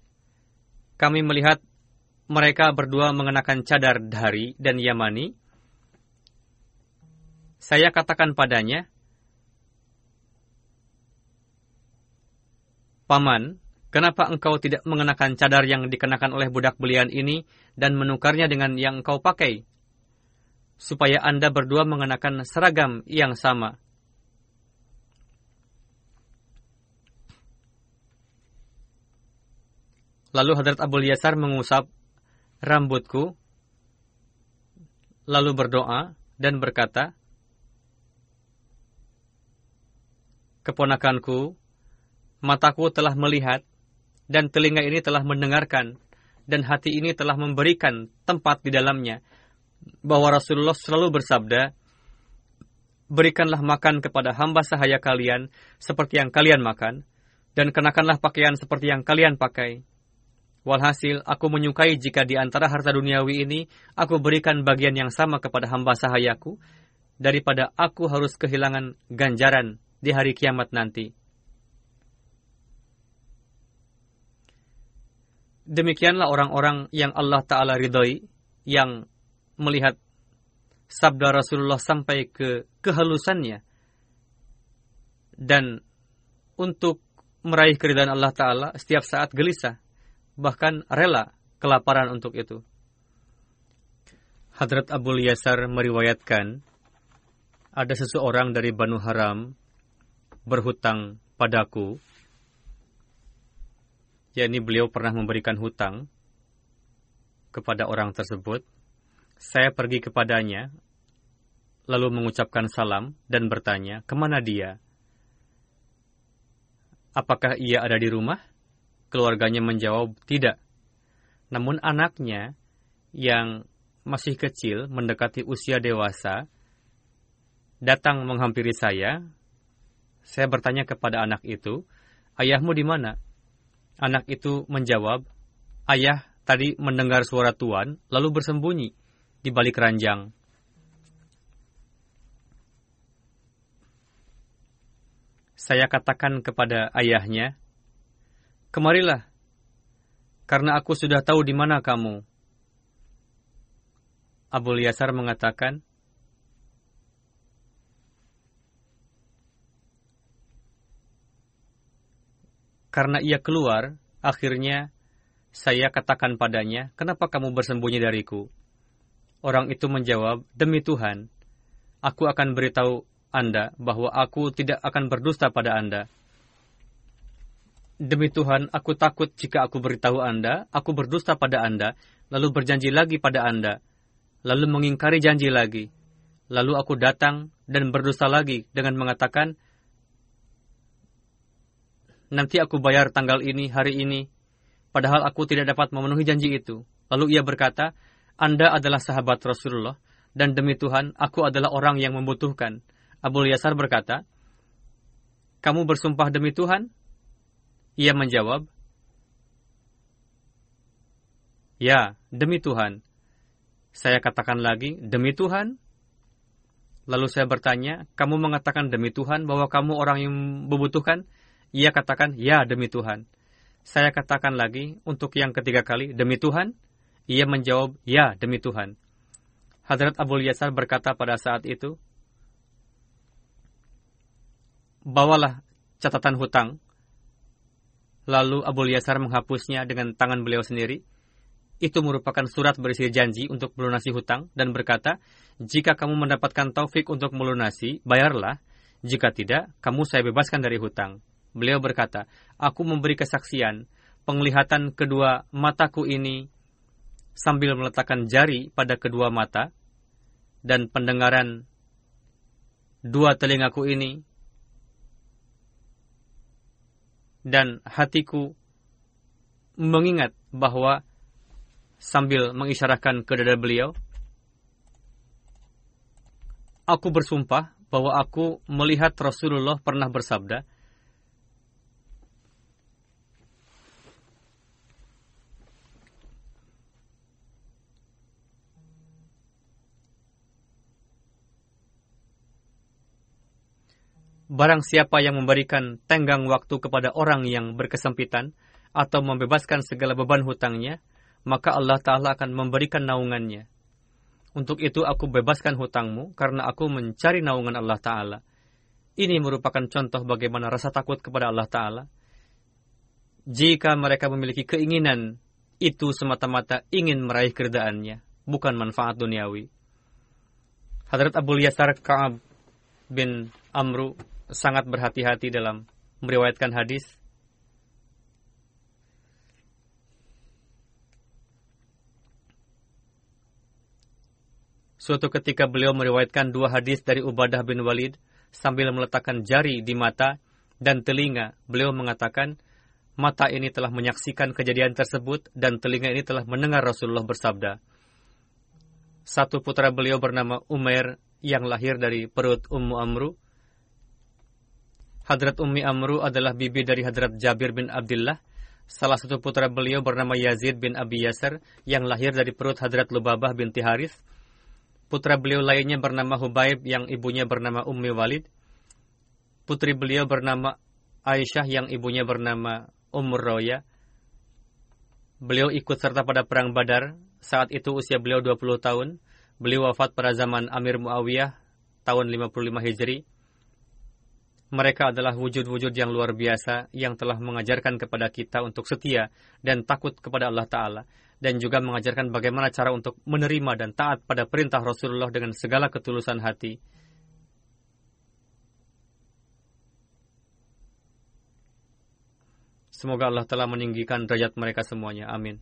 Kami melihat mereka berdua mengenakan cadar dari dan Yamani, saya katakan padanya, Paman, kenapa engkau tidak mengenakan cadar yang dikenakan oleh budak belian ini dan menukarnya dengan yang engkau pakai? Supaya Anda berdua mengenakan seragam yang sama. Lalu Hadrat Abu Yasar mengusap rambutku, lalu berdoa dan berkata, Keponakanku, mataku telah melihat, dan telinga ini telah mendengarkan, dan hati ini telah memberikan tempat di dalamnya, bahwa Rasulullah selalu bersabda, Berikanlah makan kepada hamba sahaya kalian seperti yang kalian makan, dan kenakanlah pakaian seperti yang kalian pakai Walhasil, aku menyukai jika di antara harta duniawi ini, aku berikan bagian yang sama kepada hamba sahayaku, daripada aku harus kehilangan ganjaran di hari kiamat nanti. Demikianlah orang-orang yang Allah Ta'ala ridhoi, yang melihat sabda Rasulullah sampai ke kehalusannya, dan untuk meraih keridhaan Allah Ta'ala setiap saat gelisah bahkan rela kelaparan untuk itu. Hadrat Abu Yasar meriwayatkan, ada seseorang dari Banu Haram berhutang padaku, yakni beliau pernah memberikan hutang kepada orang tersebut. Saya pergi kepadanya, lalu mengucapkan salam dan bertanya, ke mana dia? Apakah ia ada di rumah? Keluarganya menjawab tidak. Namun anaknya yang masih kecil mendekati usia dewasa datang menghampiri saya. Saya bertanya kepada anak itu, "Ayahmu di mana?" Anak itu menjawab, "Ayah tadi mendengar suara tuan lalu bersembunyi di balik ranjang." Saya katakan kepada ayahnya, Kemarilah, karena aku sudah tahu di mana kamu. Abu Yasar mengatakan, Karena ia keluar, akhirnya saya katakan padanya, kenapa kamu bersembunyi dariku? Orang itu menjawab, demi Tuhan, aku akan beritahu Anda bahwa aku tidak akan berdusta pada Anda. Demi Tuhan, aku takut jika aku beritahu Anda, aku berdusta pada Anda, lalu berjanji lagi pada Anda, lalu mengingkari janji lagi. Lalu aku datang dan berdusta lagi dengan mengatakan, nanti aku bayar tanggal ini, hari ini, padahal aku tidak dapat memenuhi janji itu. Lalu ia berkata, Anda adalah sahabat Rasulullah, dan demi Tuhan, aku adalah orang yang membutuhkan. Abu Yasar berkata, Kamu bersumpah demi Tuhan? Ia menjawab, Ya, demi Tuhan. Saya katakan lagi, demi Tuhan. Lalu saya bertanya, kamu mengatakan demi Tuhan bahwa kamu orang yang membutuhkan? Ia katakan, ya demi Tuhan. Saya katakan lagi, untuk yang ketiga kali, demi Tuhan? Ia menjawab, ya demi Tuhan. Hadrat Abu Yasar berkata pada saat itu, Bawalah catatan hutang Lalu Abu Yasar menghapusnya dengan tangan beliau sendiri. Itu merupakan surat berisi janji untuk melunasi hutang dan berkata, jika kamu mendapatkan taufik untuk melunasi, bayarlah. Jika tidak, kamu saya bebaskan dari hutang. Beliau berkata, aku memberi kesaksian, penglihatan kedua mataku ini sambil meletakkan jari pada kedua mata, dan pendengaran dua telingaku ini dan hatiku mengingat bahwa sambil mengisyaratkan ke dada beliau, aku bersumpah bahwa aku melihat Rasulullah pernah bersabda, Barang siapa yang memberikan tenggang waktu kepada orang yang berkesempitan atau membebaskan segala beban hutangnya, maka Allah Ta'ala akan memberikan naungannya. Untuk itu aku bebaskan hutangmu karena aku mencari naungan Allah Ta'ala. Ini merupakan contoh bagaimana rasa takut kepada Allah Ta'ala. Jika mereka memiliki keinginan, itu semata-mata ingin meraih kerdaannya, bukan manfaat duniawi. Hadrat Abu Yasar Ka'ab bin Amru sangat berhati-hati dalam meriwayatkan hadis. Suatu ketika beliau meriwayatkan dua hadis dari Ubadah bin Walid sambil meletakkan jari di mata dan telinga. Beliau mengatakan, mata ini telah menyaksikan kejadian tersebut dan telinga ini telah mendengar Rasulullah bersabda. Satu putra beliau bernama Umair yang lahir dari perut Ummu Amru Hadrat Ummi Amru adalah bibi dari Hadrat Jabir bin Abdullah. Salah satu putra beliau bernama Yazid bin Abi Yasar yang lahir dari perut Hadrat Lubabah binti Haris. Putra beliau lainnya bernama Hubaib yang ibunya bernama Ummi Walid. Putri beliau bernama Aisyah yang ibunya bernama Umur Roya. Beliau ikut serta pada perang Badar. Saat itu usia beliau 20 tahun. Beliau wafat pada zaman Amir Muawiyah tahun 55 Hijri. Mereka adalah wujud-wujud yang luar biasa yang telah mengajarkan kepada kita untuk setia dan takut kepada Allah Ta'ala. Dan juga mengajarkan bagaimana cara untuk menerima dan taat pada perintah Rasulullah dengan segala ketulusan hati. Semoga Allah telah meninggikan derajat mereka semuanya. Amin.